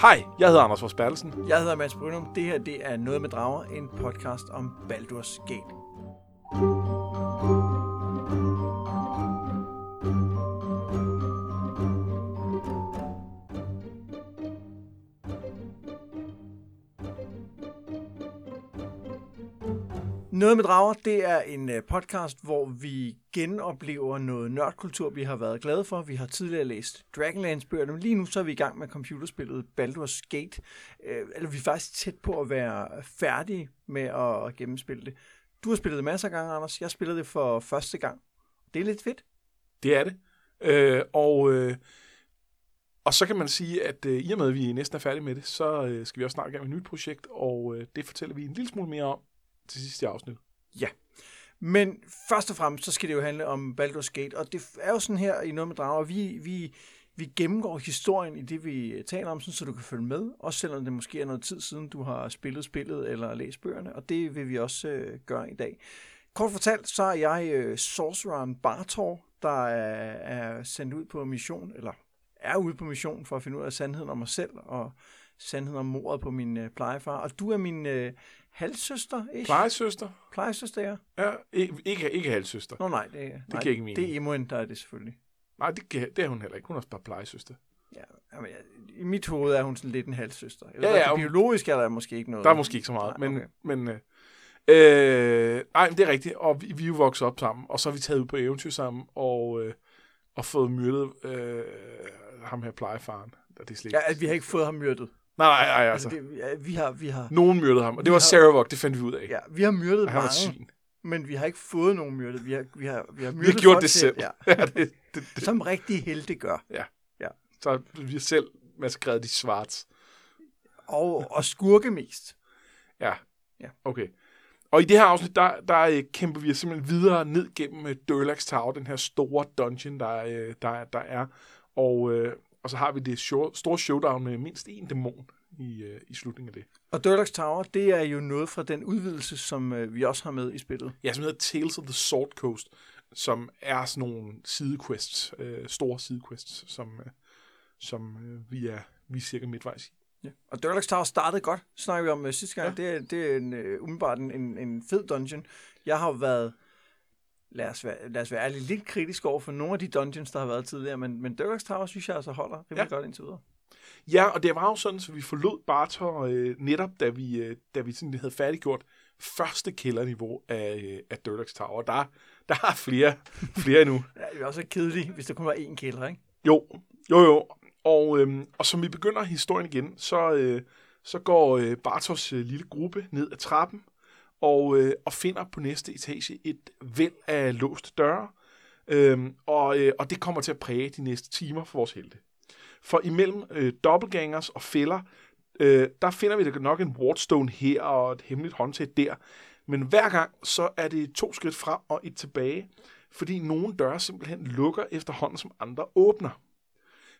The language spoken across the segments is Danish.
Hej, jeg hedder Anders Forsbergelsen. Jeg hedder Mads Brynum. Det her det er Noget med Drager, en podcast om Baldur's Gate. Noget med Drager, det er en øh, podcast, hvor vi genoplever noget nørdkultur, vi har været glade for. Vi har tidligere læst Dragonlance-bøgerne, men lige nu så er vi i gang med computerspillet Baldur's Gate. Øh, eller vi er faktisk tæt på at være færdige med at gennemspille det. Du har spillet det masser af gange, Anders. Jeg spillede det for første gang. Det er lidt fedt. Det er det. Øh, og, øh, og så kan man sige, at øh, i og med, at vi næsten er færdige med det, så øh, skal vi også snart i gang med et nyt projekt, og øh, det fortæller vi en lille smule mere om til sidste afsnit. Ja. Men først og fremmest, så skal det jo handle om Baldur's Gate, og det er jo sådan her i noget med drager, vi, vi, vi gennemgår historien i det, vi taler om, sådan, så du kan følge med, også selvom det måske er noget tid siden, du har spillet spillet eller læst bøgerne, og det vil vi også øh, gøre i dag. Kort fortalt, så er jeg øh, sorcereren Bartor, der er, er sendt ud på mission, eller er ude på mission for at finde ud af sandheden om mig selv, og sandheden om mordet på min øh, plejefar. Og du er min øh, halvsøster, ikke? Plejesøster? Plejesøster, ja. Ja, ikke, ikke, ikke halvsøster. Nå nej, det, det nej, giver ikke mening. Det er Emoen, der er det selvfølgelig. Nej, det, det er hun heller ikke. Hun er også bare plejesøster. Ja, jamen, jeg- i mit hoved er hun sådan lidt en halvsøster. Jeg Ja, ja, ja, og- biologisk er der måske ikke noget. Der er måske ikke så meget, Nej, men... okay. men øh, øh, nej, men det er rigtigt, og vi, vi er jo vokset op sammen, og så er vi taget ud på eventyr sammen, og, øh, og fået myrdet øh, ham her plejefaren. Og det er slet Ja, at vi har ikke fået ham myrdet. Nej, nej, nej, altså. Altså, det, ja, vi har, vi har, Nogen myrdede ham, og det Vi var har- Saravok, det fandt vi ud af. ja, vi har myrdet han mange, svin. men vi har ikke fået nogen myrdet. Vi har, vi har, vi har Vi myrdet har gjort det selv. Ja, Ja, det, det, det, som rigtig helte gør. så vi har selv maskereret de svarts. Og, og skurke mest. Ja. Ja. Okay. Og i det her afsnit, der, der øh, kæmper vi simpelthen videre ned gennem uh, Durlax Tower, den her store dungeon, der, øh, der, der er. Og, øh, og så har vi det show, store showdown med mindst en dæmon i, øh, i slutningen af det. Og Durlax Tower, det er jo noget fra den udvidelse, som øh, vi også har med i spillet. Ja, som hedder Tales of the Sword Coast, som er sådan nogle sidequests, øh, store sidequests, som, øh, som øh, vi, er, vi er cirka midtvejs i. Ja. Og Durlax Tower startede godt, snakker vi om uh, sidste gang. Ja. Det, er, det er en, uh, umiddelbart en, en, en fed dungeon. Jeg har jo været, lad os, være, lad os være ærlig, lidt kritisk over for nogle af de dungeons, der har været tidligere, men, men Durlax Tower synes jeg altså holder rimelig Ja. godt indtil videre. Ja, og det var jo sådan, så vi forlod Bartor øh, netop, da vi, øh, da vi sådan havde færdiggjort første kælderniveau af, øh, af Durlax Tower. Der, der er flere, flere endnu. Ja, det er også kedeligt, hvis der kun var én kælder, ikke? Jo, jo, jo. Og, øhm, og som vi begynder historien igen, så, øh, så går øh, Bartos øh, lille gruppe ned ad trappen og, øh, og finder på næste etage et væld af låste døre. Øhm, og, øh, og det kommer til at præge de næste timer for vores helte. For imellem øh, dobbeltgangers og fælder, øh, der finder vi da nok en wardstone her og et hemmeligt håndtag der. Men hver gang, så er det to skridt frem og et tilbage, fordi nogle døre simpelthen lukker efterhånden, som andre åbner.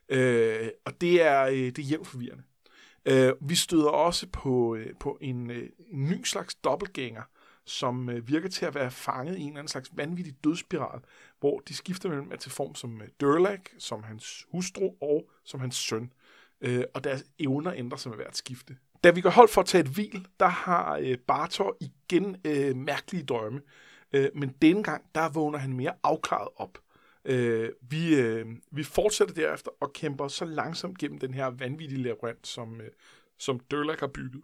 Øh, og det er, øh, det er jævnt forvirrende. Øh, vi støder også på, øh, på en, øh, en ny slags dobbeltgænger, som øh, virker til at være fanget i en eller anden slags vanvittig dødsspiral, hvor de skifter mellem at til form som øh, Durlak, som hans hustru og som hans søn. Øh, og deres evner ændrer sig med hvert skifte. Da vi går hold for at tage et hvil, der har øh, Bartor igen øh, mærkelige drømme. Øh, men denne gang, der vågner han mere afklaret op. Øh, vi, øh, vi fortsætter derefter og kæmper så langsomt gennem den her vanvittige labyrint, som, øh, som Durlag har bygget.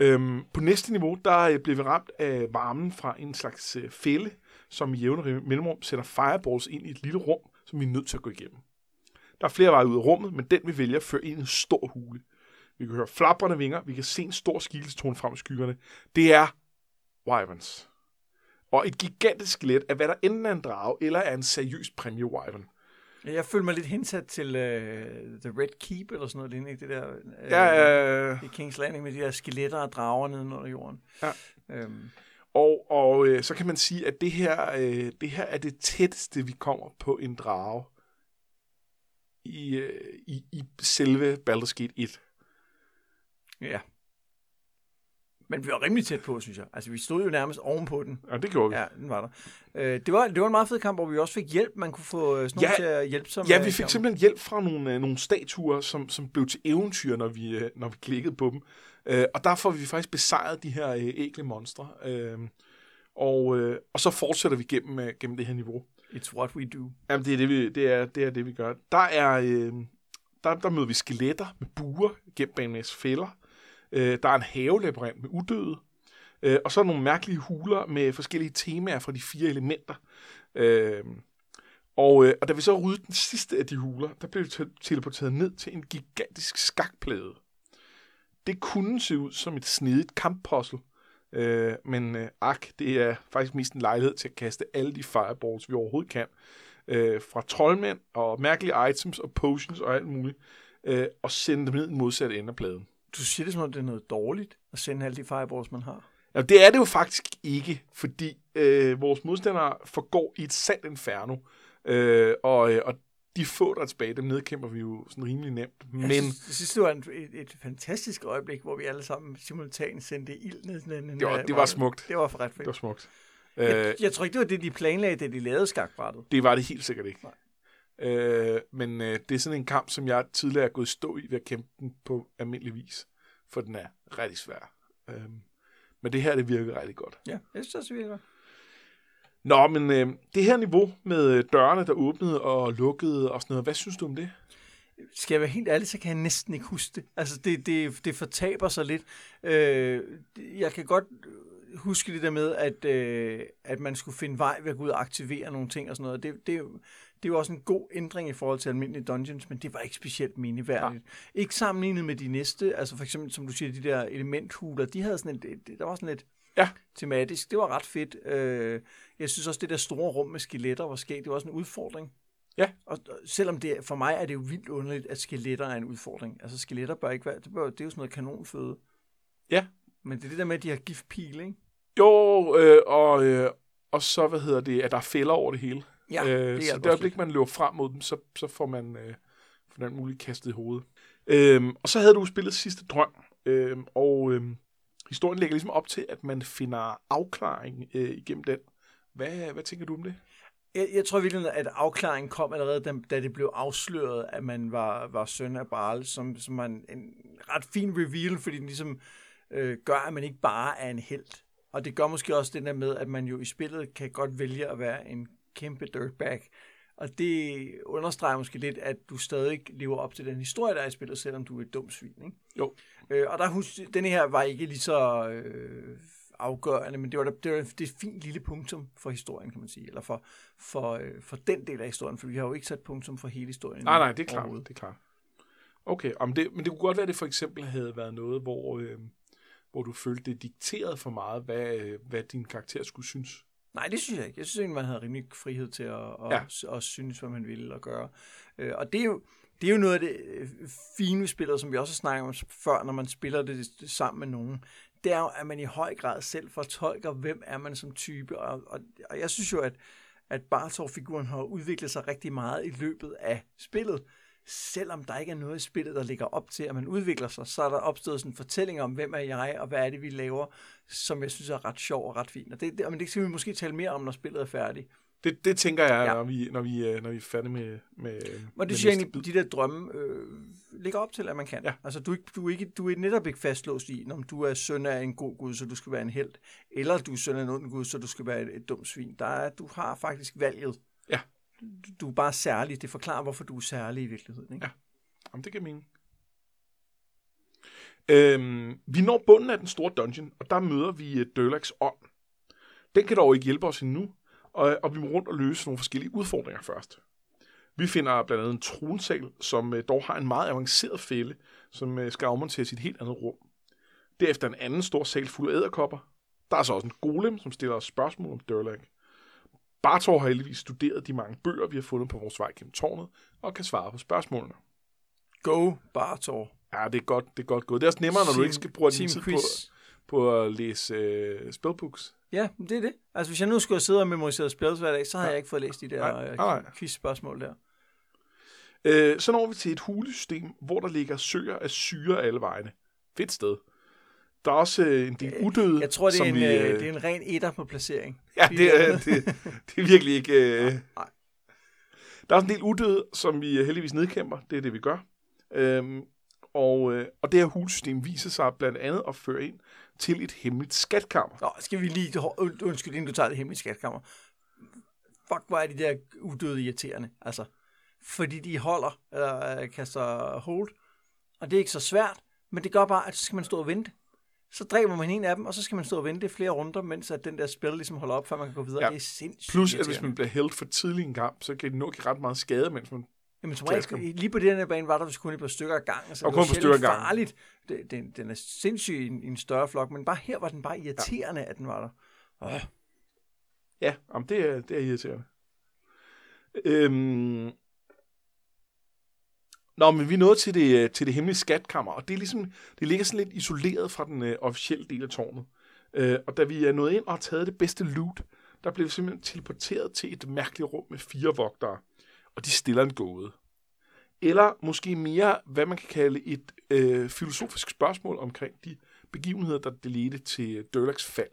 Øhm, på næste niveau, der øh, bliver vi ramt af varmen fra en slags øh, fælde, som i jævne mellemrum sætter fireballs ind i et lille rum, som vi er nødt til at gå igennem. Der er flere veje ud af rummet, men den vi vælger fører ind i en stor hule. Vi kan høre flaprende vinger, vi kan se en stor skikkelse frem i skyggerne. Det er Wyverns. Og et gigantisk skelet af hvad der enten er en drage, eller er en seriøs præmie Wyvern. Jeg føler mig lidt hensat til uh, The Red Keep, eller sådan noget lignende, ikke? Det der uh, Ja, øh, i King's Landing med de der skeletter og drager nede under jorden. Ja. Øhm, Og, og øh, så kan man sige, at det her, øh, det her er det tætteste, vi kommer på en drage i, øh, i, i selve Baldur's Gate 1. ja. Men vi var rimelig tæt på, synes jeg. Altså, vi stod jo nærmest ovenpå den. Ja, det gjorde vi. Ja, den var der. Øh, det, var, det var en meget fed kamp, hvor vi også fik hjælp. Man kunne få øh, sådan Ja, til at hjælpe sig Ja, vi fik kampen. simpelthen hjælp fra nogle, øh, nogle statuer, som, som blev til eventyr, når vi, øh, når vi klikkede på dem. Øh, og der får vi faktisk besejret de her øh, ægle monstre. Øh, og, øh, og så fortsætter vi gennem, øh, gennem det her niveau. It's what we do. Jamen, det er det, vi, det er, det er det, vi gør. Der er... Øh, der, der møder vi skeletter med buer gennem en masse fælder. Øh, der er en havelabyrint med udøde. Øh, og så er nogle mærkelige huler med forskellige temaer fra de fire elementer. Øh, og, øh, og da vi så ryddede den sidste af de huler, der blev vi teleporteret ned til en gigantisk skakplade. Det kunne se ud som et snedigt kamppuzzle, øh, men øh, ak, det er faktisk mest en lejlighed til at kaste alle de fireballs, vi overhovedet kan. Øh, fra troldmænd og mærkelige items og potions og alt muligt, øh, og sende dem ned i den modsatte ende af pladen. Du siger det som om, det er noget dårligt at sende alle de fireballs, man har. Ja, det er det jo faktisk ikke, fordi øh, vores modstandere forgår i et sandt inferno, øh, og, øh, og de få, der er tilbage, dem nedkæmper vi jo sådan rimelig nemt. Men Jeg synes, jeg synes, det var en, et, et fantastisk øjeblik, hvor vi alle sammen simultant sendte ild ned. ned, ned det var, det var smukt. Det var for ret fedt. Det var smukt. Jeg, Øh, jeg tror ikke, det var det, de planlagde, da de lavede skakbrættet. det var det helt sikkert ikke. Nej. Øh, men øh, det er sådan en kamp, som jeg tidligere er gået stå i ved at kæmpe den på almindelig vis, for den er rigtig svær. Øh, men det her, det virker rigtig godt. Ja, jeg synes også, det virker. Nå, men øh, det her niveau med øh, dørene, der åbnede og lukkede og sådan noget, hvad synes du om det? Skal jeg være helt ærlig, så kan jeg næsten ikke huske det. Altså, det, det, det fortaber sig lidt. Øh, jeg kan godt huske det der med, at, øh, at man skulle finde vej ved at gå ud og aktivere nogle ting og sådan noget. Det, det, det jo også en god ændring i forhold til almindelige dungeons, men det var ikke specielt mineværdigt. Ikke sammenlignet med de næste, altså for eksempel, som du siger, de der elementhuler, de havde sådan et, der var sådan lidt Ja. tematisk. Det var ret fedt. Øh, jeg synes også, det der store rum med skeletter var sket. Det var også en udfordring. Ja. Og og selvom det, for mig er det jo vildt underligt, at skeletter er en udfordring. Altså skeletter bør ikke være, det, bør, det er jo sådan noget kanonføde. Ja. Men det er det der med, at de har giftpil, ikke? Jo, øh, og, øh, og så, hvad hedder det, at der er fælder over det hele. Ja, øh, det så det øjeblik, man løber frem mod dem, så, så får man øh, får den muligt kastet i hovedet. Øhm, og så havde du spillet sidste drøm, øhm, og øhm, historien lægger ligesom op til, at man finder afklaring øh, igennem den. Hvad, hvad tænker du om det? Jeg, jeg tror virkelig, at afklaringen kom allerede, da, da det blev afsløret, at man var, var søn af Baal, som, som en, en ret fin reveal, fordi den ligesom øh, gør, at man ikke bare er en held. Og det gør måske også det der med, at man jo i spillet kan godt vælge at være en kæmpe dirtbag. Og det understreger måske lidt, at du stadig lever op til den historie, der er i spillet, selvom du er et dumt svin. Ikke? Jo. Øh, og der hus, denne her var ikke lige så øh, afgørende, men det var, da- det var det et fint lille punktum for historien, kan man sige, eller for, for, øh, for den del af historien, for vi har jo ikke sat punktum for hele historien. Nej, nej, det er klart. Det er klart. Okay, om det, men det kunne godt være, at det for eksempel havde været noget, hvor, øh, hvor du følte, det dikterede for meget, hvad, øh, hvad din karakter skulle synes. Nej, det synes jeg ikke. Jeg synes egentlig, man havde rimelig frihed til at, at, Ja. ja. at synes, hvad man ville at gøre. Øh, og det er jo, det er jo noget af det øh, fine ved spillet, som vi også har snakket om før, når man spiller det sammen med nogen. Det er jo, at man i høj grad selv fortolker, hvem er man som type. Og, og, og jeg synes jo, at, at Bartor-figuren har udviklet sig rigtig meget i løbet af spillet. Selvom der ikke er noget i spillet, der ligger op til, at man udvikler sig, så er der opstået sådan en fortælling om, hvem er jeg, og hvad er det, vi laver, som jeg synes er ret sjov og ret fint. Og det, det, men det skal vi måske tale mere om, når spillet er færdigt. Det, det tænker jeg, ja. Når, vi, når, vi, øh, når vi er færdige med, med Og det synes jeg egentlig, de der drømme øh, ligger op til, at man kan. Ja. Altså, du er, du, er ikke, du er netop ikke fastlåst i, om du er søn af en god gud, så du skal være en held, eller du er søn af en ond gud, så du skal være et, et dumt svin. Der er, du har faktisk valget. Du, er bare særlig. Det forklarer, hvorfor du er særlig i virkeligheden. Ikke? Ja. Jamen, det giver mening. Øhm, vi når bunden af den store dungeon, og der møder vi øh, uh, Durlax ånd. Den kan dog ikke hjælpe os endnu, og, og vi må rundt og løse nogle forskellige udfordringer først. Vi finder blandt andet en tronsal, som uh, dog har en meget avanceret fælde, som uh, skal afmonteres i et helt andet rum. Derefter en anden stor sal fuld af æderkopper. Der er så også en golem, som stiller os spørgsmål om Durlag. Bartor har heldigvis studeret de mange bøger, vi har fundet på vores vej gennem tårnet, og kan svare på spørgsmålene. Go, Bartor. Ja, det er godt, det er godt gået. Det er også nemmere, når du Team- ikke skal bruge din tid på, på at læse øh, spellbooks. Ja, det er det. Altså, hvis jeg nu skulle sidde og memorisere spil hver dag, så havde Ja. jeg ikke fået læst de der Nej, øh, nej. quiz-spørgsmål der. Øh, så når vi til et hulesystem, hvor der ligger søer af syre alle vegne. Fedt sted. Der er også øh, en del udøde. Jeg tror, det er, som en, vi, øh, øh, det er en ren etter på placering. Ja, det er- det, det er virkelig ikke... Øh... Nej. Der er også en del udøde, som vi øh, heldigvis nedkæmper. Det er det, vi gør. Øhm, og, øh, og det her hulsystem viser sig blandt andet at føre ind til et hemmeligt skatkammer. Nå, skal vi lige... und- Undskyld, inden du tager det hemmelige skatkammer. Fuck, hvor er de der udøde irriterende. Altså, fordi de holder, eller øh, kaster hold. Og det er ikke så svært, men det gør bare, at så skal man stå og vente. Så dræber man en af dem, og så skal man stå og vente flere runder, mens at den der spil ligesom holder op, før man kan gå videre. Ja. Det er sindssygt Plus, at hvis man bliver hældt for tidlig en kamp, så kan det nå give ret meget skade, mens man... Jamen, som regel, lige på den her bane var der kun et par stykker ad gangen, så Og det var stykker gangen. farligt. Det, den, den er sindssyg i en, i en større flok, men bare her var den bare irriterende, ja. at den var der. Oh, Ja, jamen, det, er, det er irriterende. Øhm... Nå, men vi er nået til det, øh, til det hemmelige skatkammer, og det, er ligesom, det ligger sådan lidt isoleret fra den øh, officielle del af tårnet. Øh, og da vi er nået ind og har taget det bedste loot, der blev vi simpelthen teleporteret til et mærkeligt rum med fire vogtere, og de stiller en gåde. Eller måske mere, hvad man kan kalde et øh, filosofisk spørgsmål omkring de begivenheder, der ledte til øh, Durlags fald.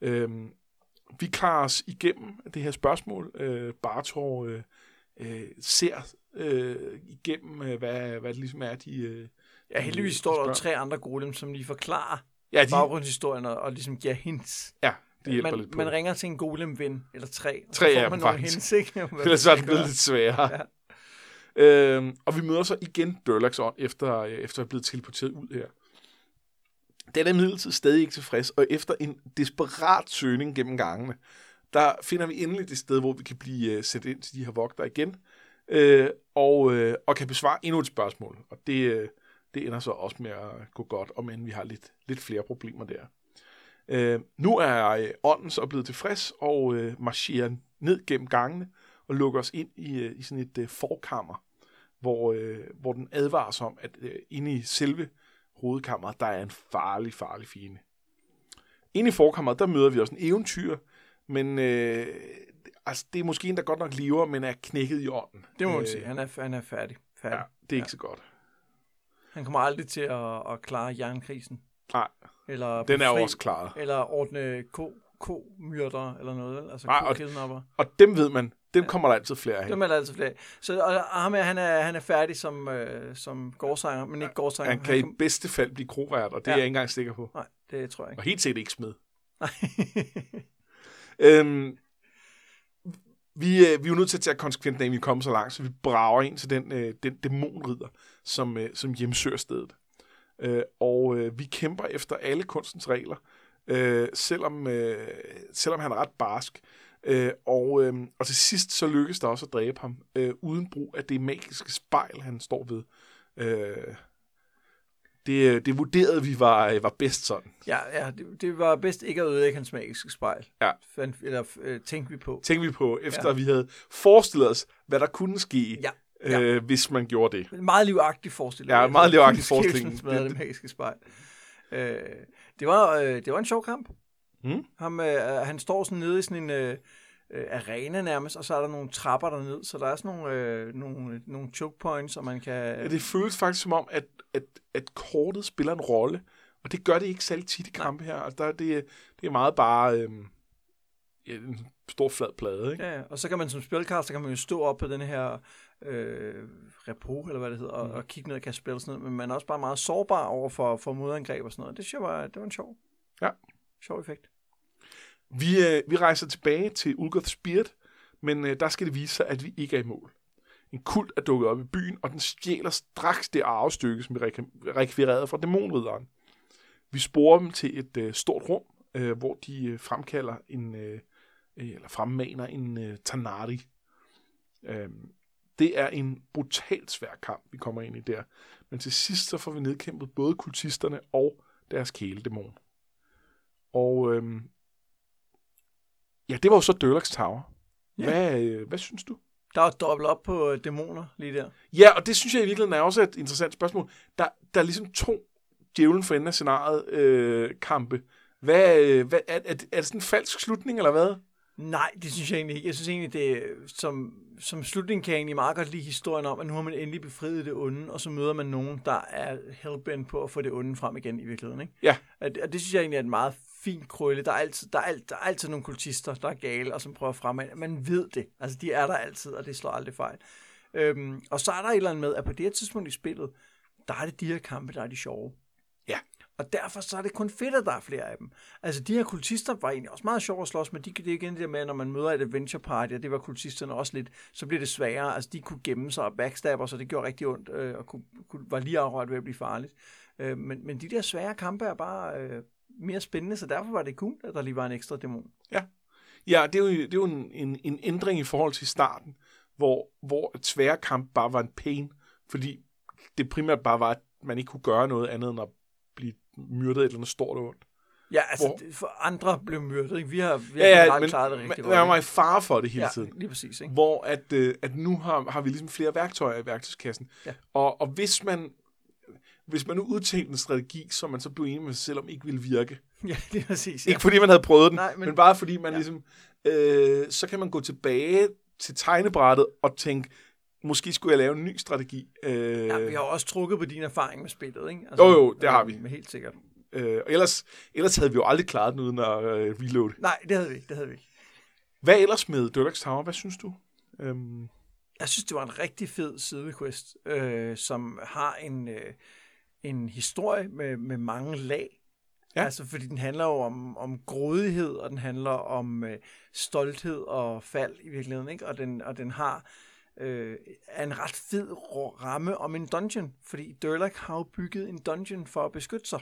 Øh, vi klarer os igennem det her spørgsmål. Øh, Bartor øh, øh, ser øh, igennem, øh, hvad, hvad det ligesom er, de... Øh, ja, heldigvis de står der tre andre golems, som lige forklarer Ja, de, baggrundshistorien og, og ligesom giver hints. ja, det hjælper man, lidt på man ringer til en golem-ven, eller tre, og Tre så af får man nogle faktisk. hints, ikke? Ellers er det blevet lidt sværere. Ja. Øhm, og vi møder så igen Durlax ånd, efter, øh, efter at have blevet teleporteret ud her. Den er imidlertid stadig ikke tilfreds, og efter en desperat søgning gennem gangene, der finder vi endelig det sted, hvor vi kan blive øh, sat ind til de her vogter igen, øh, og, øh, og kan besvare endnu et spørgsmål. Og det, øh, det ender så også med at gå godt, om end vi har lidt, lidt flere problemer der. Øh, nu er øh, ånden så blevet tilfreds og øh, marcherer ned gennem gangene og lukker os ind i, øh, i sådan et øh, forkammer, hvor, øh, hvor den advarer os om, at øh, inde i selve hovedkammeret, der er en farlig, farlig fjende. Inde i forkammeret, der møder vi også en eventyr, men øh, altså, det er måske en, der godt nok lever, men er knækket i ånden. Det må man Øh, sige. Han er, han er færdig. færdig. Ja, det er ikke så godt. Han kommer aldrig til at, at klare jernkrisen. Nej, Eller den er befri- også klaret. Eller ordne ko, ko-myrder eller noget? Altså Nej, og-. Og dem ved man, dem kommer der altid flere af. Dem er der altid flere. Så og, og ham her, han er, han er færdig som, øh, som gårdsanger, men ikke gårdsanger. Han kan i bedste fald blive krovært, og det Ja. er jeg ikke engang sikker på. Nej, det tror jeg Og helt sikkert ikke smed. ikke. Øhm, vi, øh, vi er jo nødt til at tage konsekvent, da vi er kommet så langt, så vi brager ind til den, øh, den dæmonridder, som, øh, som hjemsøger stedet. Øh, og øh, vi kæmper efter alle kunstens regler, øh, selvom, øh, selvom han er ret barsk. Øh, og, øh, og til sidst så lykkes der også at dræbe ham, øh, uden brug af det magiske spejl, han står ved. Øh, det, det vurderede vi var, var bedst sådan. ja, ja det, det, var bedst ikke at ødelægge hans magiske spejl. Ja. Fandt, eller øh, tænkte vi på. tænkte vi på, efter Ja. vi havde forestillet os, hvad der kunne ske, Ja, ja. øh, hvis man gjorde det. En meget livagtig forestilling. Ja, en meget livagtig forestilling. smadrede det magiske spejl. Øh, det, var, øh, det var en sjov kamp. Mm. Ham, øh, han står sådan nede i sådan en øh, øh, arena nærmest, og så er der nogle trapper derned, så der er sådan nogle, øh, nogle, nogle choke points, og man kan... Ja, det føles faktisk som om, at, at, at kortet spiller en rolle, og det gør det ikke særlig tit i kampe her. Altså, der, er det, det er meget bare øh, ja, en stor flad plade, ikke? Ja, og så kan man som spilkaster, kan man jo stå op på den her øh, repo, eller hvad det hedder, og, Mm. og kigge ned og kan spille sådan noget, men man er også bare meget sårbar over for, for modangreb og sådan noget. Det synes jeg var, det var en sjov, Ja. sjov effekt. Vi, øh, vi rejser tilbage til Ulgoth Spirit, men øh, der skal det vise sig, at vi ikke er i mål. En kult er dukket op i byen, og den stjæler straks det arvestykke, som vi rekvirerede fra dæmonridderen. Vi sporer dem til et øh, stort rum, øh, hvor de øh, fremkalder en, øh, øh eller fremmaner en øh, Tanari. Øh, det er en brutalt svær kamp, vi kommer ind i der. Men til sidst så får vi nedkæmpet både kultisterne og deres kæledæmon. Og øh, ja, det var jo så Durlax Tower. Ja. Hvad, øh, hvad synes du? Der er dobbelt op på øh, dæmoner lige der. Ja, og det synes jeg i virkeligheden er også et interessant spørgsmål. Der, der er ligesom to djævlen for enden af scenariet øh, kampe. Hvad, øh, hvad, er, er, det- er det sådan en falsk slutning, eller hvad? Nej, det synes jeg egentlig ikke. Jeg synes egentlig, det som, som slutning kan jeg egentlig meget godt lide historien om, at nu har man endelig befriet det onde, og så møder man nogen, der er hellbent på at få det onde frem igen i virkeligheden. Ikke? Ja. Og det, og det synes jeg egentlig er et meget fint krølle. Der er, altid, der, er alt, der er altid nogle kultister, der er gale, og som prøver frem. Man ved det. Altså, de er der altid, og det slår aldrig fejl. Øhm, og så er der et eller andet med, at på det her tidspunkt i spillet, der er det de her kampe, der er de sjove. Ja. Og derfor så er det kun fedt, at der er flere af dem. Altså, de her kultister var egentlig også meget sjove at slås med. De, det er igen det der med, når man møder et adventure party, og det var kultisterne også lidt, så bliver det sværere. Altså, de kunne gemme sig og backstabbe, så det gjorde rigtig ondt, øh, og kunne, kunne, var lige afret ved at blive farligt. Øh, men, men de der svære kampe er bare øh, mere spændende, så derfor var det cool, at der lige var en ekstra dæmon. Ja, ja det er jo, det er jo en, en, en ændring i forhold til starten, hvor, hvor svære kamp bare var en pain, fordi det primært bare var, at man ikke kunne gøre noget andet end at blive myrdet et eller andet stort og ondt. Ja, altså, Hvor- det- for andre blev myrdet, ikke? Vi har, vi har Ja, ja, generelt men klaret det rigtig godt. man var i fare for det hele ja, tiden. lige præcis, ikke? Hvor at, øh, at nu har, har vi ligesom flere værktøjer i værktøjskassen. Ja. Og, og hvis man hvis man nu udtænkte en strategi, som man så blev enig med sig selv om ikke ville virke. Ja, lige præcis. Ja. Ikke fordi man havde prøvet den, Nej, men- men, bare fordi man Ja. ligesom... Øh, så kan man gå tilbage til tegnebrættet og tænke, måske skulle jeg lave en ny strategi. Øh, Ja, vi har også trukket på din erfaring med spillet, ikke? Altså, Jo, jo, det har vi. Med helt sikkert. øh, og ellers, ellers havde vi jo aldrig klaret den uden at øh, reload. Nej, det havde vi ikke, det havde vi ikke. Hvad ellers med Deluxe Tower? Hvad synes du? Øhm, Jeg synes, det var en rigtig fed sidequest, øh, som har en, øh, en historie med, med mange lag. Ja. Altså, fordi den handler jo om, om grådighed, og den handler om øh, stolthed og fald i virkeligheden, ikke? Og den, og den har øh, en ret fed ramme om en dungeon, fordi Durlach har jo bygget en dungeon for at beskytte sig.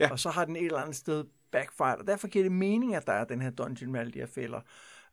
Ja. Og så har den et eller andet sted backfired, og derfor giver det mening, at der er den her dungeon med alle de her fælder.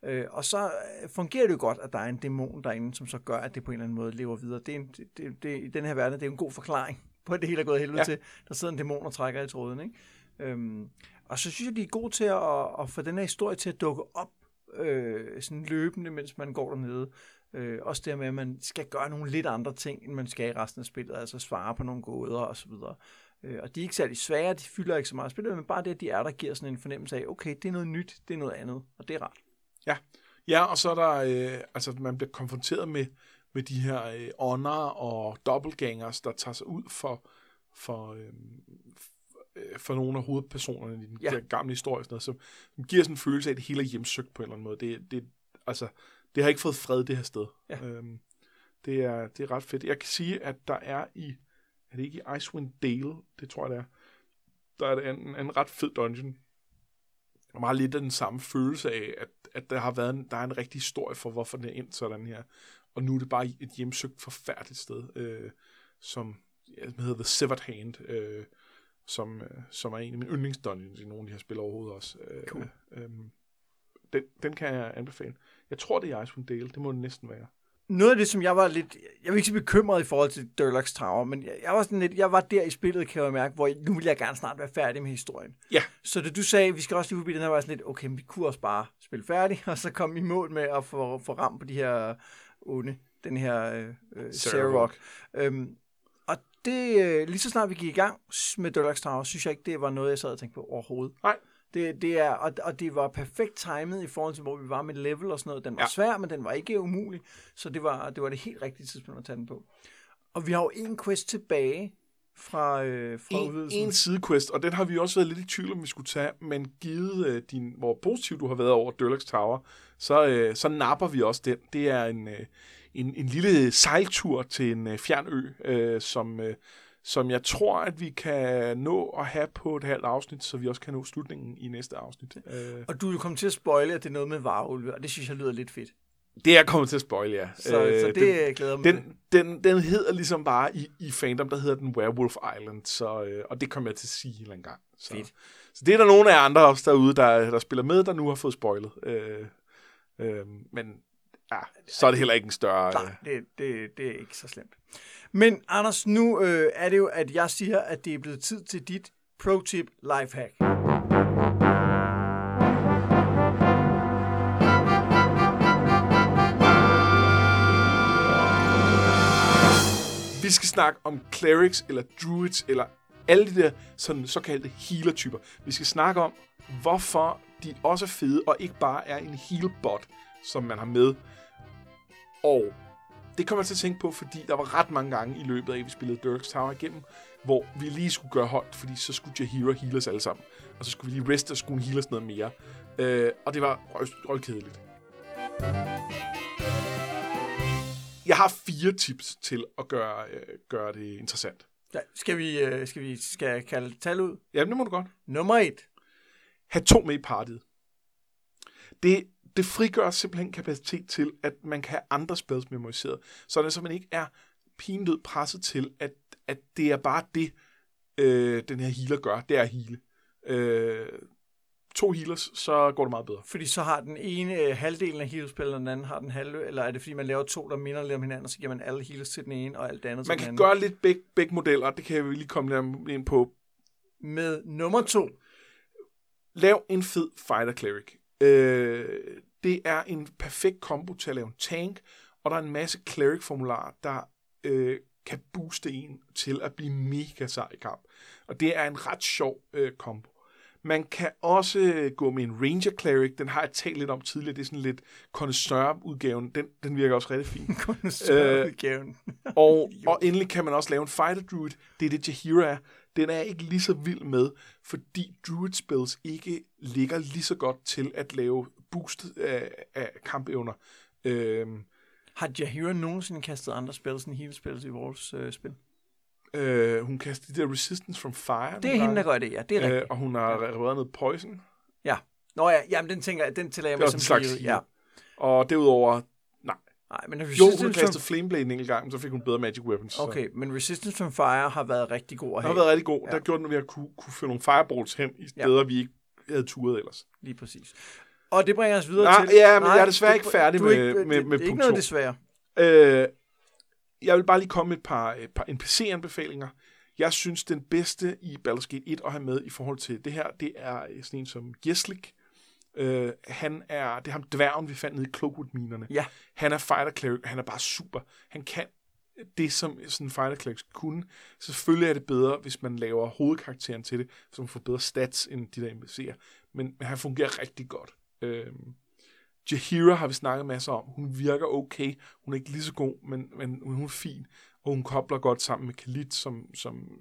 Øh, og så øh, fungerer det jo godt, at der er en dæmon derinde, som så gør, at det på en eller anden måde lever videre. Det er en, det, det, I den her verden det er en god forklaring på, det hele er gået helvede ja. Ja. til. Der sidder en dæmon og trækker i tråden. Ikke? Øhm, og så synes jeg, de er gode til at, at få den her historie til at dukke op øh, sådan løbende, mens man går dernede. Øh, også det med, at man skal gøre nogle lidt andre ting, end man skal i resten af spillet, altså svare på nogle gåder og så videre. Øh, og de er ikke særlig svære, de fylder ikke så meget spillet, men bare det, at de er der, giver sådan en fornemmelse af, okay, det er noget nyt, det er noget andet, og det er rart. Ja, og så er der, øh, altså man bliver konfronteret med, med de her øh, ånder og dobbeltgangers, der tager sig ud for, for, øh, øh, for nogle af hovedpersonerne i den Ja. der gamle historie, sådan noget, som, som giver sådan en følelse af, at det hele er hjemsøgt på en eller anden måde. Det, det, altså, det har ikke fået fred, det her sted. Ja. Øhm, det, er, det er ret fedt. Jeg kan sige, at der er i, er det ikke i Icewind Dale, det tror jeg det er, der er en, en ret fed dungeon, og meget lidt af den samme følelse af, at, at der har været en, der er en rigtig historie for, hvorfor den er endt sådan her. Og nu er det bare et hjemsøgt, forfærdeligt sted, øh, som ja, hedder The Severed Hand, øh, som, øh, som er en af mine yndlingsdungeons i nogle af de her spil overhovedet også. Øh, Cool. øh, den, den kan jeg anbefale. Jeg tror, det er Icewind Dale. Det må det næsten være. Noget af det, som jeg var lidt, jeg var ikke så bekymret i forhold til Durlach's Tower, men jeg, jeg var sådan lidt, jeg var der i spillet, kan jeg mærke, hvor jeg, nu vil jeg gerne snart være færdig med historien. Ja. Så da du sagde, vi skal også lige forbi den her, var sådan lidt, okay, men vi kunne også bare spille færdig, og så komme i mål med at få, få ramt på de her onde, den her øh, øh, Sarah Øhm, og det, øh, lige så snart vi gik i gang med Durlach's Tower, synes jeg ikke, det var noget, jeg sad og tænkte på overhovedet. Nej. Det, det er, og, og det var perfekt timet i forhold til, hvor vi var med level og sådan noget. Den var ja. Svær, men den var ikke umulig. Så det var, det var det helt rigtige tidspunkt at tage den på. Og vi har jo en quest tilbage fra, øh, fra En, udvidelsen. en sidequest, og den har vi også været lidt i tvivl om, vi skulle tage, men givet øh, din, hvor positiv du har været over Durlach's Tower, så, øh, så napper vi også den. Det er en, øh, en, en lille sejltur til en øh, fjern ø, øh, som, øh, som jeg tror, at vi kan nå at have på et halvt afsnit, så vi også kan nå slutningen i næste afsnit. Øh, Og du vil komme til at spoile, at det er noget med varulve, og det synes jeg lyder lidt fedt. det er kommet til at spoil, ja. Så, øh, så det den, den, glæder mig den, den, den hedder ligesom bare i, i fandom, der hedder den Werewolf Island, så, øh, og det kommer jeg til at sige en eller anden gang. Så, Fedt. så det er der nogle af andre også derude, der, der spiller med, der nu har fået spoilet. Øh, øh, men ja, så er det heller ikke en større... Nej, det, det, det er ikke så slemt. Men Anders, nu øh, er det jo, at jeg siger, at det er blevet tid til dit pro-tip lifehack. Vi skal snakke om clerics eller druids eller alle de der sådan, såkaldte healer-typer. Vi skal snakke om, hvorfor de også er fede, og ikke bare er en heal bot, som man har med. Og det kommer jeg til at tænke på, fordi der var ret mange gange i løbet af, at vi spillede Dirk's Tower igennem, hvor vi lige skulle gøre højt, fordi så skulle Jahira heal os alle sammen. Og så skulle vi lige reste og skulle heal os noget mere. Øh, og det var røvkedeligt. Jeg har fire tips til at gøre, øh, gøre det interessant. Ja, skal vi, øh, skal vi skal jeg kalde tal ud? Jamen, det må du godt. Nummer et. Have to med i partiet. Det, det frigør simpelthen kapacitet til, at man kan have andre spells memoriseret, så det så man ikke er pinedød presset til, at, at det er bare det, øh, den her healer gør, det er at heale. Øh, to healers, så går det meget bedre. Fordi så har den ene øh, halvdelen af healspillet, og den anden har den halve, eller er det fordi, man laver to, der minder lidt om hinanden, og så giver man alle healers til den ene, og alt det andet Man til kan den anden? gøre lidt begge, begge modeller, det kan vi lige komme lidt ind på. Med nummer to. Lav en fed fighter cleric. Øh, det er en perfekt kombo til at lave en tank, og der er en masse cleric-formularer, der øh, kan booste en til at blive mega sej i kamp. Og det er en ret sjov øh, kombo. Man kan også øh, gå med en Ranger Cleric, den har jeg talt lidt om tidligere, det er sådan lidt connoisseur-udgaven, den, den virker også rigtig fin. Udgaven. Og, og endelig kan man også lave en Fighter Druid, det er det Jahira er. Den er jeg ikke lige så vild med, fordi Druid spells ikke ligger lige så godt til at lave boost af, af kampevner. Øhm, Har Jahira nogensinde kastet andre spil, sådan hele spil i vores øh, spil? øh, hun kaster de der Resistance from Fire. Det er hende, der gør det, ja. Det er øh, rigtigt. Og hun har revet noget Poison. Ja. Nå ja, jamen den tænker jeg, den tæller jeg Det med som slags heal. Ja. Og derudover, nej. Nej, men Jo, hun Resistance kastede Flameblade en enkelt gang, men så fik hun bedre Magic Weapons. så- Okay, men Resistance from Fire har været rigtig god at Den have. har været rigtig god. Ja. Der gjorde den, at vi har kunne, kunne føre nogle fireballs hen i Ja. steder, vi ikke havde turet ellers. Lige præcis. Og det bringer os videre Nej, til... ja, men jeg er desværre det- ikke færdig du med- ikke, med- det, med det er ikke noget desværre. Øh, jeg vil bare lige komme med et par, et par NPC-anbefalinger. Jeg synes, den bedste i Baldur's Gate 1 at have med i forhold til det her, det er sådan en som Gislik. Øh, han er, det er ham dværgen, vi fandt nede i Cloakwood-minerne. Ja. Han er fighter cleric, han er bare super. Han kan det, som sådan en fighter cleric kunne. Selvfølgelig er det bedre, hvis man laver hovedkarakteren til det, så man får bedre stats end de der NPC'er. Men, men han fungerer rigtig godt. Øhm, Jahira har vi snakket masser om. Hun virker okay. Hun er ikke lige så god, men, men hun er fin. Og hun kobler godt sammen med Khalid, som, som,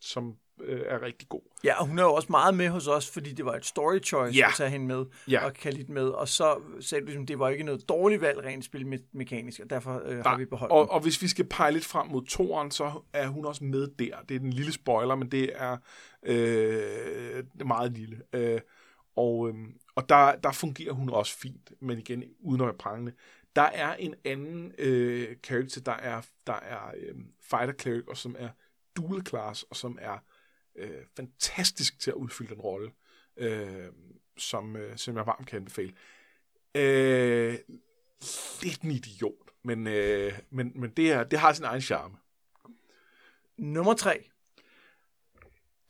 som øh, er rigtig god. Ja, og hun er jo også meget med hos os, fordi det var et story choice Ja. at tage hende med Ja. og kalde lidt med. Og så sagde du ligesom, det var ikke noget dårligt valg rent spilmekanisk, og derfor øh, har vi beholdt og, den. og hvis vi skal pege lidt frem mod toeren, så er hun også med der. Det er den lille spoiler, men det er, øh, meget lille. Øh, og øh, og der, der fungerer hun også fint, men igen, uden at være prangende. Der er en anden øh, character, der er, der er øh, fighter cleric, og som er dual class, og som er øh, fantastisk til at udfylde den rolle, øh, som, øh, som jeg varmt kan anbefale. Øh, lidt en idiot, men, øh, men, men det, er, det har sin egen charme. Nummer tre.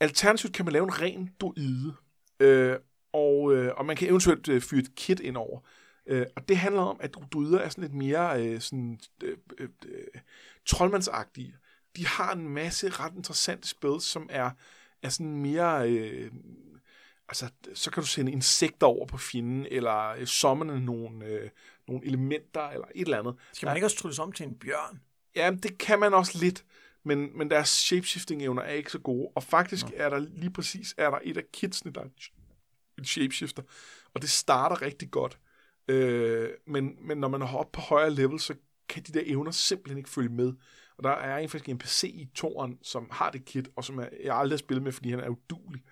Alternativt kan man lave en ren druide, øh, og, øh, og man kan eventuelt øh, fyre et kit ind over. Øh, og det handler om, at druider er sådan lidt mere øh, sådan, øh, øh, øh, troldmandsagtige. De har en masse ret interessante spil, som er, er sådan mere... Øh, altså, så kan du sende insekter over på fjenden, eller øh, summone nogle, øh, nogle elementer, eller et eller andet. Skal man ikke også trylles om til en bjørn? Ja, det kan man også lidt, men, men deres shapeshifting-evner er ikke så gode. Og faktisk Nå. er der lige præcis er der et af kidsene, der er en shapeshifter, og det starter rigtig godt. Øh, men, men når man er oppe på højere level, så kan de der evner simpelthen ikke følge med. Og der er en faktisk en PC i toren, som har det kit, og som er, jeg aldrig har spillet med, fordi han er udulig.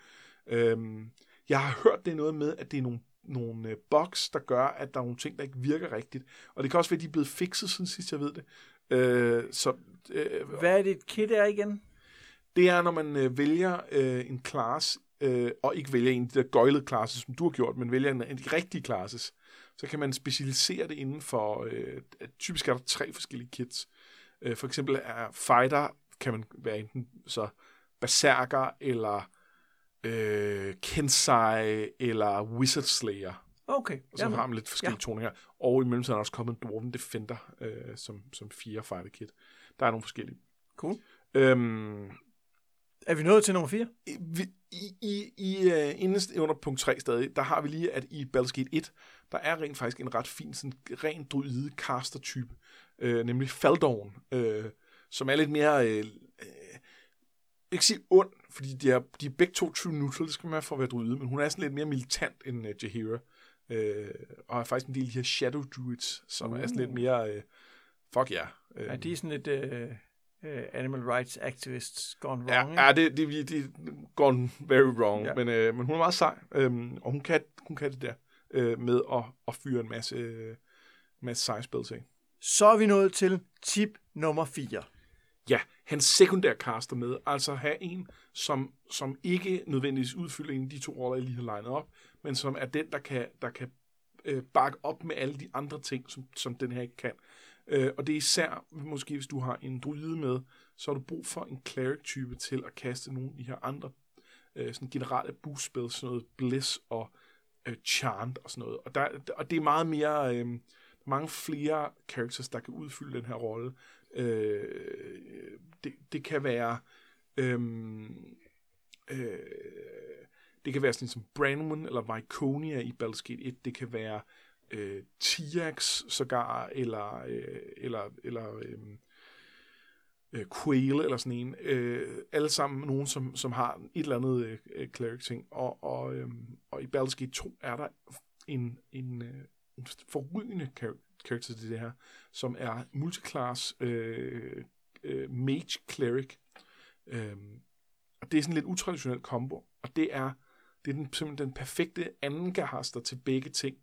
Øhm, jeg har hørt, det noget med, at det er nogle, nogle øh, bugs, der gør, at der er nogle ting, der ikke virker rigtigt. Og det kan også være, at de er blevet fikset, siden sidst jeg ved det. Øh, så øh, Hvad er det, et kit er igen? det er, når man øh, vælger øh, en class, øh, og ikke vælger en af de der gøjlede classes, som du har gjort, men vælger en af de rigtige classes, så kan man specialisere det inden for, øh, typisk er der tre forskellige kits. Øh, for eksempel er fighter, kan man være enten så berserker, eller øh, kensai, eller wizard slayer. Okay. Og så Jamen, har man lidt forskellige ja. toninger. Og i mellemtiden er der også kommet en Dwarven Defender, øh, som, som fire fighter kit. Der er nogle forskellige. Cool. Øhm, Er vi nået til nummer 4? vi, i, i, i uh, inderst under punkt 3 stadig, der har vi lige, at i Baldur's Gate 1, der er rent faktisk en ret fin, sådan ren druide caster type, øh, nemlig Faldorn, øh, som er lidt mere, øh, øh, ikke sige ond, fordi de er, de er begge to true neutral, det skal man have for at være druide, men hun er sådan lidt mere militant end uh, Jaheira, øh, og er faktisk en del af de her Shadow Druids, som uh. er sådan lidt mere, øh, fuck ja. Yeah. Øh, ja, de er sådan lidt... Øh uh, animal rights activists gone wrong. Ja, ja det, det, det gone very wrong, ja. men, øh, men hun er meget sej, øh, og hun kan, hun kan det der øh, med at, at fyre en masse, øh, masse seje spil til. Så er vi nået til tip nummer 4. Ja, hans sekundær caster med, altså have en, som, som ikke nødvendigvis udfylder en af de to roller, jeg lige har legnet op, men som er den, der kan, der kan øh, bakke op med alle de andre ting, som, som den her ikke kan. Øh, og det er især, måske hvis du har en druide med, så har du brug for en cleric-type til at kaste nogle af de her andre øh, sådan generelle boost spells, sådan noget bliss og øh, chant og sådan noget. Og, der, og det er meget mere, øh, mange flere characters, der kan udfylde den her rolle. Øh, det, det kan være, øh, øh, det kan være sådan som Branwen eller Viconia i Baldur's Gate 1. Det kan være øh, Tiax sågar, eller, øh, eller, eller øh, øh, Quail, eller sådan en. Øh, alle sammen nogen, som, som har et eller andet øh, cleric-ting. Og, og, øh, og i Baldur's Gate 2 er der en, en, øh, forrygende karakter til det her, som er multiclass øh, øh, mage cleric. Øh, og det er sådan en lidt utraditionel kombo, og det er, det er den, simpelthen den perfekte anden til begge ting.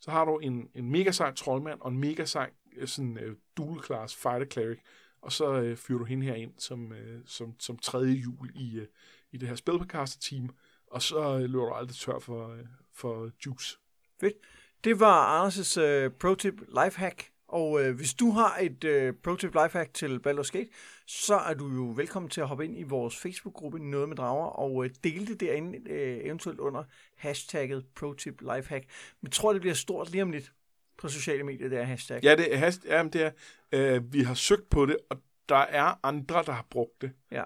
Så har du en, en mega sej troldmand og en mega sej øh, sådan, øh, dual class fighter cleric, og så øh, fyrer du hende her ind som, øh, som, som tredje jul i, øh, i det her spilpercaster team, og så øh, løber du aldrig tør for, øh, for juice. Fedt. Det var Anders' uh, pro-tip lifehack og øh, hvis du har et øh, pro-tip lifehack til Baldur's Gate, så er du jo velkommen til at hoppe ind i vores Facebook-gruppe Noget med Drager og øh, dele det derinde øh, eventuelt under hashtagget pro-tip lifehack. Men tror, det bliver stort lige om lidt på sociale medier, det er hashtag. Ja, det er, hasht- ja, det er øh, vi har søgt på det, og der er andre, der har brugt det. Ja.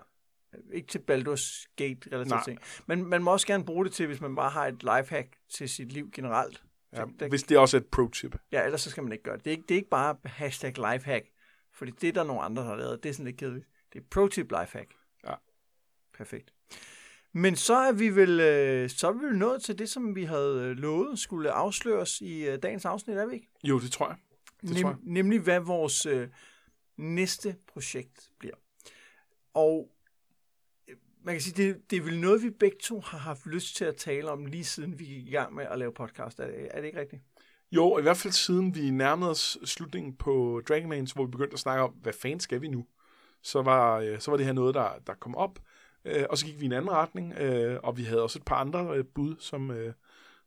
Ikke til Baldur's Gate relativt ting. Men man må også gerne bruge det til, hvis man bare har et lifehack til sit liv generelt. Ja, der, hvis det også er et pro-tip. Ja, ellers så skal man ikke gøre det. Det er ikke, det er ikke bare hashtag lifehack, fordi det er der nogle andre, der har lavet. Det er sådan lidt kedeligt. Det er pro-tip lifehack. Ja. Perfekt. Men så er vi vel, øh, så er vi vel nået til det, som vi havde øh, lovet skulle afsløres i øh, dagens afsnit, er vi ikke? Jo, det tror jeg. Det Nem, tror jeg. Nemlig, hvad vores øh, næste projekt bliver. Og man kan sige, det, det er vel noget, vi begge to har haft lyst til at tale om, lige siden vi gik i gang med at lave podcast. Er det, er det ikke rigtigt? Jo, i hvert fald siden vi nærmede os slutningen på Dragon Mains, hvor vi begyndte at snakke om, hvad fanden skal vi nu? Så var, øh, så var det her noget, der, der kom op, øh, og så gik vi i en anden retning, øh, og vi havde også et par andre bud, som,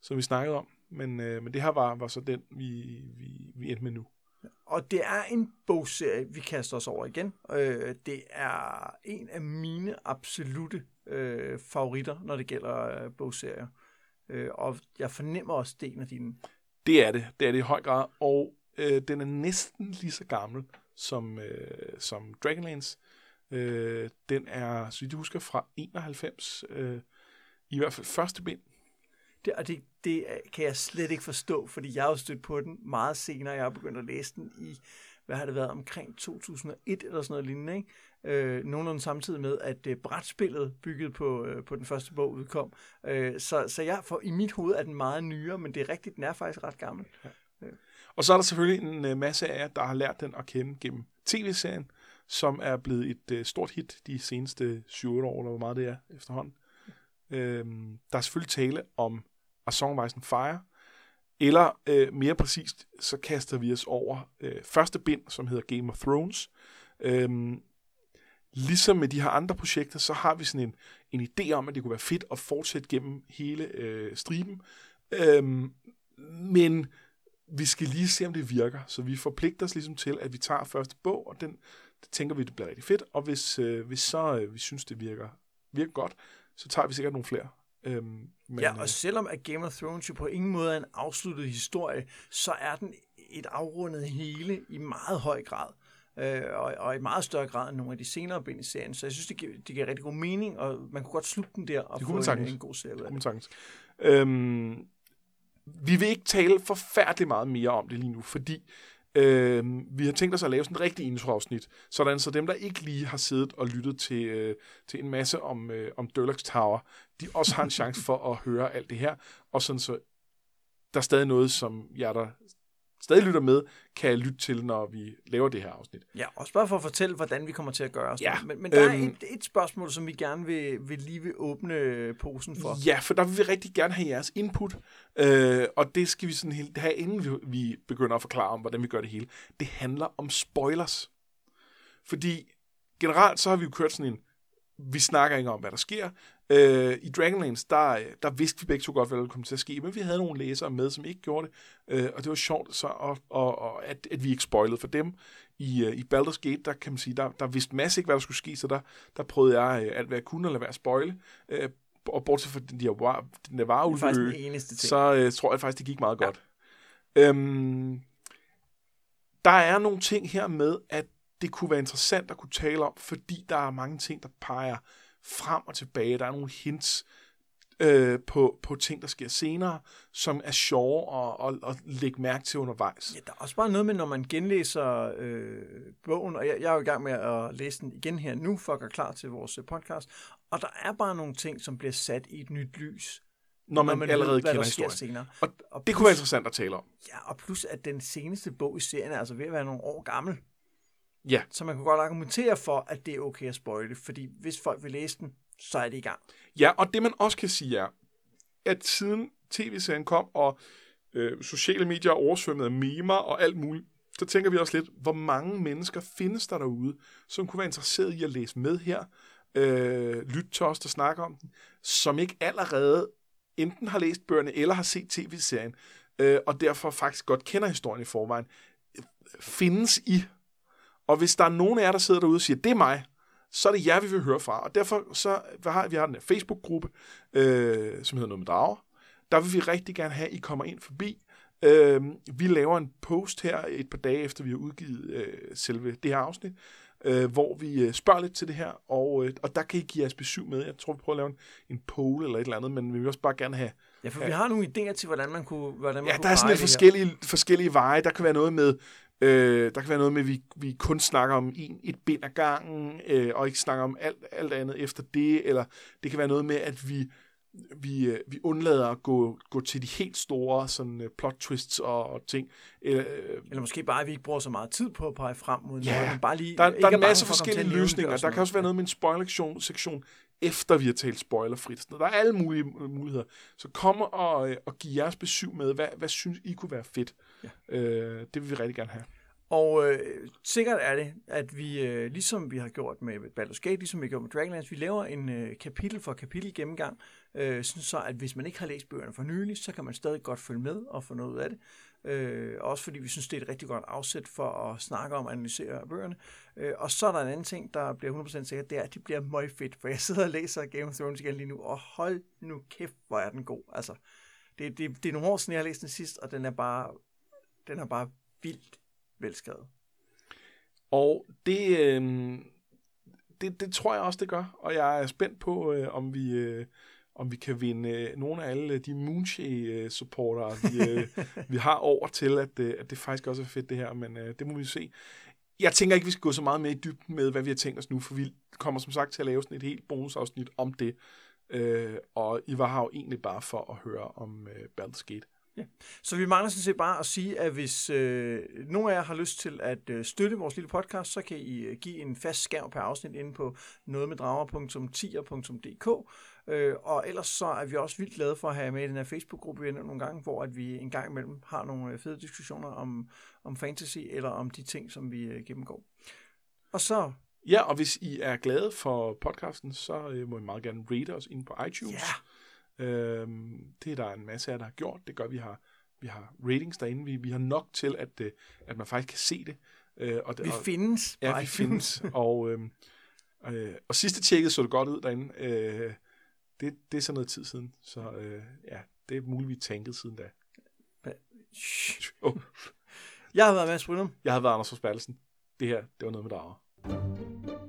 som vi snakkede om. Men, men det her var, var så den, vi, vi, vi endte med nu. Og det er en bogserie, vi kaster os over igen. Øh, det er en af mine absolute øh, favoritter, når det gælder øh, bogserier. Øh, og jeg fornemmer også, det er en af dine. Det er det. Det er det i høj grad. Og øh, den er næsten lige så gammel som, øh, som Dragonlance. Øh, den er, så vidt jeg husker, fra 91. Øh, I hvert fald første bind. Det, og det, det kan jeg slet ikke forstå, fordi jeg har stødt på den meget senere. Jeg har begyndt at læse den i, hvad har det været, omkring 2001 eller sådan noget lignende. Ikke? Øh, nogenlunde samtidig med, at øh, brætspillet bygget på, øh, på den første bog udkom. Øh, så, så jeg, for, i mit hoved er den meget nyere, men det er rigtigt, den er faktisk ret gammel. Ja. Øh. Og så er der selvfølgelig en øh, masse af jer, der har lært den at kende gennem tv-serien, som er blevet et øh, stort hit de seneste 7-8 år, eller hvor meget det er efterhånden. Øh, der er selvfølgelig tale om A Song Fire, eller øh, mere præcist, så kaster vi os over øh, første bind, som hedder Game of Thrones. Øhm, ligesom med de her andre projekter, så har vi sådan en, en idé om, at det kunne være fedt at fortsætte gennem hele øh, striben. Øhm, men vi skal lige se, om det virker. Så vi forpligter os ligesom til, at vi tager første bog, og den det tænker vi, det bliver rigtig fedt. Og hvis, øh, hvis så øh, vi synes, det virker, virker godt, så tager vi sikkert nogle flere. Øhm, men, ja, og øh, selvom at Game of Thrones jo på ingen måde er en afsluttet historie, så er den et afrundet hele i meget høj grad. øh, og, og i meget større grad end nogle af de senere bind i serien. Så jeg synes, det giver, det giver rigtig god mening, og man kunne godt slutte den der og Det få en, en god serie. Det kunne man. Øhm, vi vil ikke tale forfærdeligt meget mere om det lige nu, fordi Øh, vi har tænkt os at lave sådan et rigtigt introafsnit, sådan så dem, der ikke lige har siddet og lyttet til, øh, til en masse om, øh, om Durlax Tower, de også har en chance for at høre alt det her, og sådan så der er stadig noget, som jeg der stadig lytter med, kan lytte til, når vi laver det her afsnit. Ja, og bare for at fortælle, hvordan vi kommer til at gøre. sådan Ja. Men, men der øhm, er et, et spørgsmål, som vi gerne vil, vil lige vil åbne posen for. Ja, for der vil vi rigtig gerne have jeres input, øh, og det skal vi sådan helt have, inden vi, vi begynder at forklare om, hvordan vi gør det hele. Det handler om spoilers. Fordi generelt så har vi jo kørt sådan en, vi snakker ikke om, hvad der sker. Øh, I Dragonlance, der, der vidste vi begge to godt, hvad der kom til at ske, men vi havde nogle læsere med, som ikke gjorde det, øh, og det var sjovt, så, og, og, og at, at vi ikke spoilede for dem. I, øh, I Baldur's Gate, der kan man sige, der, der vidste masse ikke, hvad der skulle ske, så der, der prøvede jeg øh, alt, hvad jeg kunne, at lade være at spoile. Øh, og bortset fra den der, var, den der er ting. så øh, tror jeg faktisk, det gik meget godt. Øhm, der er nogle ting her med, at det kunne være interessant at kunne tale om, fordi der er mange ting, der peger frem og tilbage. Der er nogle hints øh, på, på ting, der sker senere, som er sjove at, at, at lægge mærke til undervejs. Ja, der er også bare noget med, når man genlæser øh, bogen, og jeg, jeg er jo i gang med at læse den igen her nu, for at gøre klar til vores øh, podcast, og der er bare nogle ting, som bliver sat i et nyt lys, Når man, man allerede ved, kender der sker historien. senere. Og Og det kunne være interessant at tale om. Ja, og plus at den seneste bog i serien er altså ved at være nogle år gammel. Ja. Så man kunne godt argumentere for, at det er okay at spoile, fordi hvis folk vil læse den, så er det i gang. Ja, og det man også kan sige er, at siden tv-serien kom, og øh, sociale medier er oversvømmet af memer og alt muligt, så tænker vi også lidt, hvor mange mennesker findes der derude, som kunne være interesseret i at læse med her, øh, lytte til os, der snakker om den, som ikke allerede enten har læst bøgerne eller har set tv-serien, øh, og derfor faktisk godt kender historien i forvejen, findes I. Og hvis der er nogen af jer, der sidder derude og siger, det er mig, så er det jer, vi vil høre fra. Og derfor så hvad har vi har den her Facebook-gruppe, øh, som hedder Noget med Drager. Der vil vi rigtig gerne have, at I kommer ind forbi. Øh, vi laver en post her et par dage efter, vi har udgivet øh, selve det her afsnit, øh, hvor vi øh, spørger lidt til det her, og, øh, og der kan I give jeres besøg med. Jeg tror, vi prøver at lave en, en poll eller et eller andet, men vi vil også bare gerne have... Ja, for vi har nogle idéer til, hvordan man kunne hvordan man Ja, kunne der er sådan lidt forskellige, forskellige veje. Der kan være noget med, øh, der kan være noget med, at vi, vi kun snakker om en, et bind ad gangen, øh, og ikke snakker om alt, alt andet efter det, eller det kan være noget med, at vi vi, øh, vi undlader at gå, gå til de helt store sådan, øh, plot twists og, og ting. Øh, Eller måske bare, at vi ikke bruger så meget tid på at pege frem mod Ja, noget, men bare lige der, der er en masse forskellige løsninger. Der kan også være noget med en spoiler-sektion, sektion, efter vi har talt spoilerfrit. Så Der er alle mulige muligheder. Så kom og, øh, og giv jeres besøg med, hvad, hvad synes I kunne være fedt. Ja. Øh, det vil vi rigtig gerne have. Og øh, sikkert er det, at vi, øh, ligesom vi har gjort med Baldur's Gate, ligesom vi har gjort med Dragonlance, vi laver en øh, kapitel for kapitel gennemgang, øh, sådan så at hvis man ikke har læst bøgerne for nylig, så kan man stadig godt følge med og få noget ud af det. Øh, også fordi vi synes, det er et rigtig godt afsæt for at snakke om og analysere bøgerne. Øh, og så er der en anden ting, der bliver 100% sikkert, det er, at de bliver meget fedt, for jeg sidder og læser Game of Thrones igen lige nu, og hold nu kæft, hvor er den god. Altså, det, det, det er nogle år siden, jeg har læst den sidst, og den er bare, den er bare vildt velskrevet. Og det, øh, det, det tror jeg også, det gør. Og jeg er spændt på, øh, om vi... Øh, om vi kan vinde øh, nogle af alle de Moonshade-supportere, vi, øh, vi har over til, at, øh, at det faktisk også er fedt det her, men øh, det må vi se. Jeg tænker ikke, vi skal gå så meget mere i dybden med, hvad vi har tænkt os nu, for vi kommer som sagt til at lave sådan et helt bonusafsnit om det. Øh, og I var her jo egentlig bare for at høre om øh, Baldur's Gate. Så vi mangler sådan set bare at sige, at hvis øh, nogen af jer har lyst til at øh, støtte vores lille podcast, så kan I øh, give en fast skærv per afsnit inde på nogetmeddrager.10.dk. Øh, og ellers så er vi også vildt glade for at have med i den her Facebook-gruppe vi er nogle gange, hvor at vi en gang imellem har nogle øh, fede diskussioner om, om fantasy eller om de ting, som vi øh, gennemgår. Og så, Ja, og hvis I er glade for podcasten, så øh, må I meget gerne rate os ind på iTunes. ja, Øhm, det er der en masse af jer, der har gjort. Det gør, vi har, vi har ratings derinde. Vi, vi har nok til, at, øh, at man faktisk kan se det. Øh, og, det vi og, findes. Ja, vi findes. og, øhm, øh, og sidste tjekket så det godt ud derinde. Øh, det, det er så noget tid siden. Så øh, ja, det er muligt, vi tanket siden da. Oh, Jeg har været at Brynum. jeg har været Anders Forsbergelsen. det her, det var noget med drager.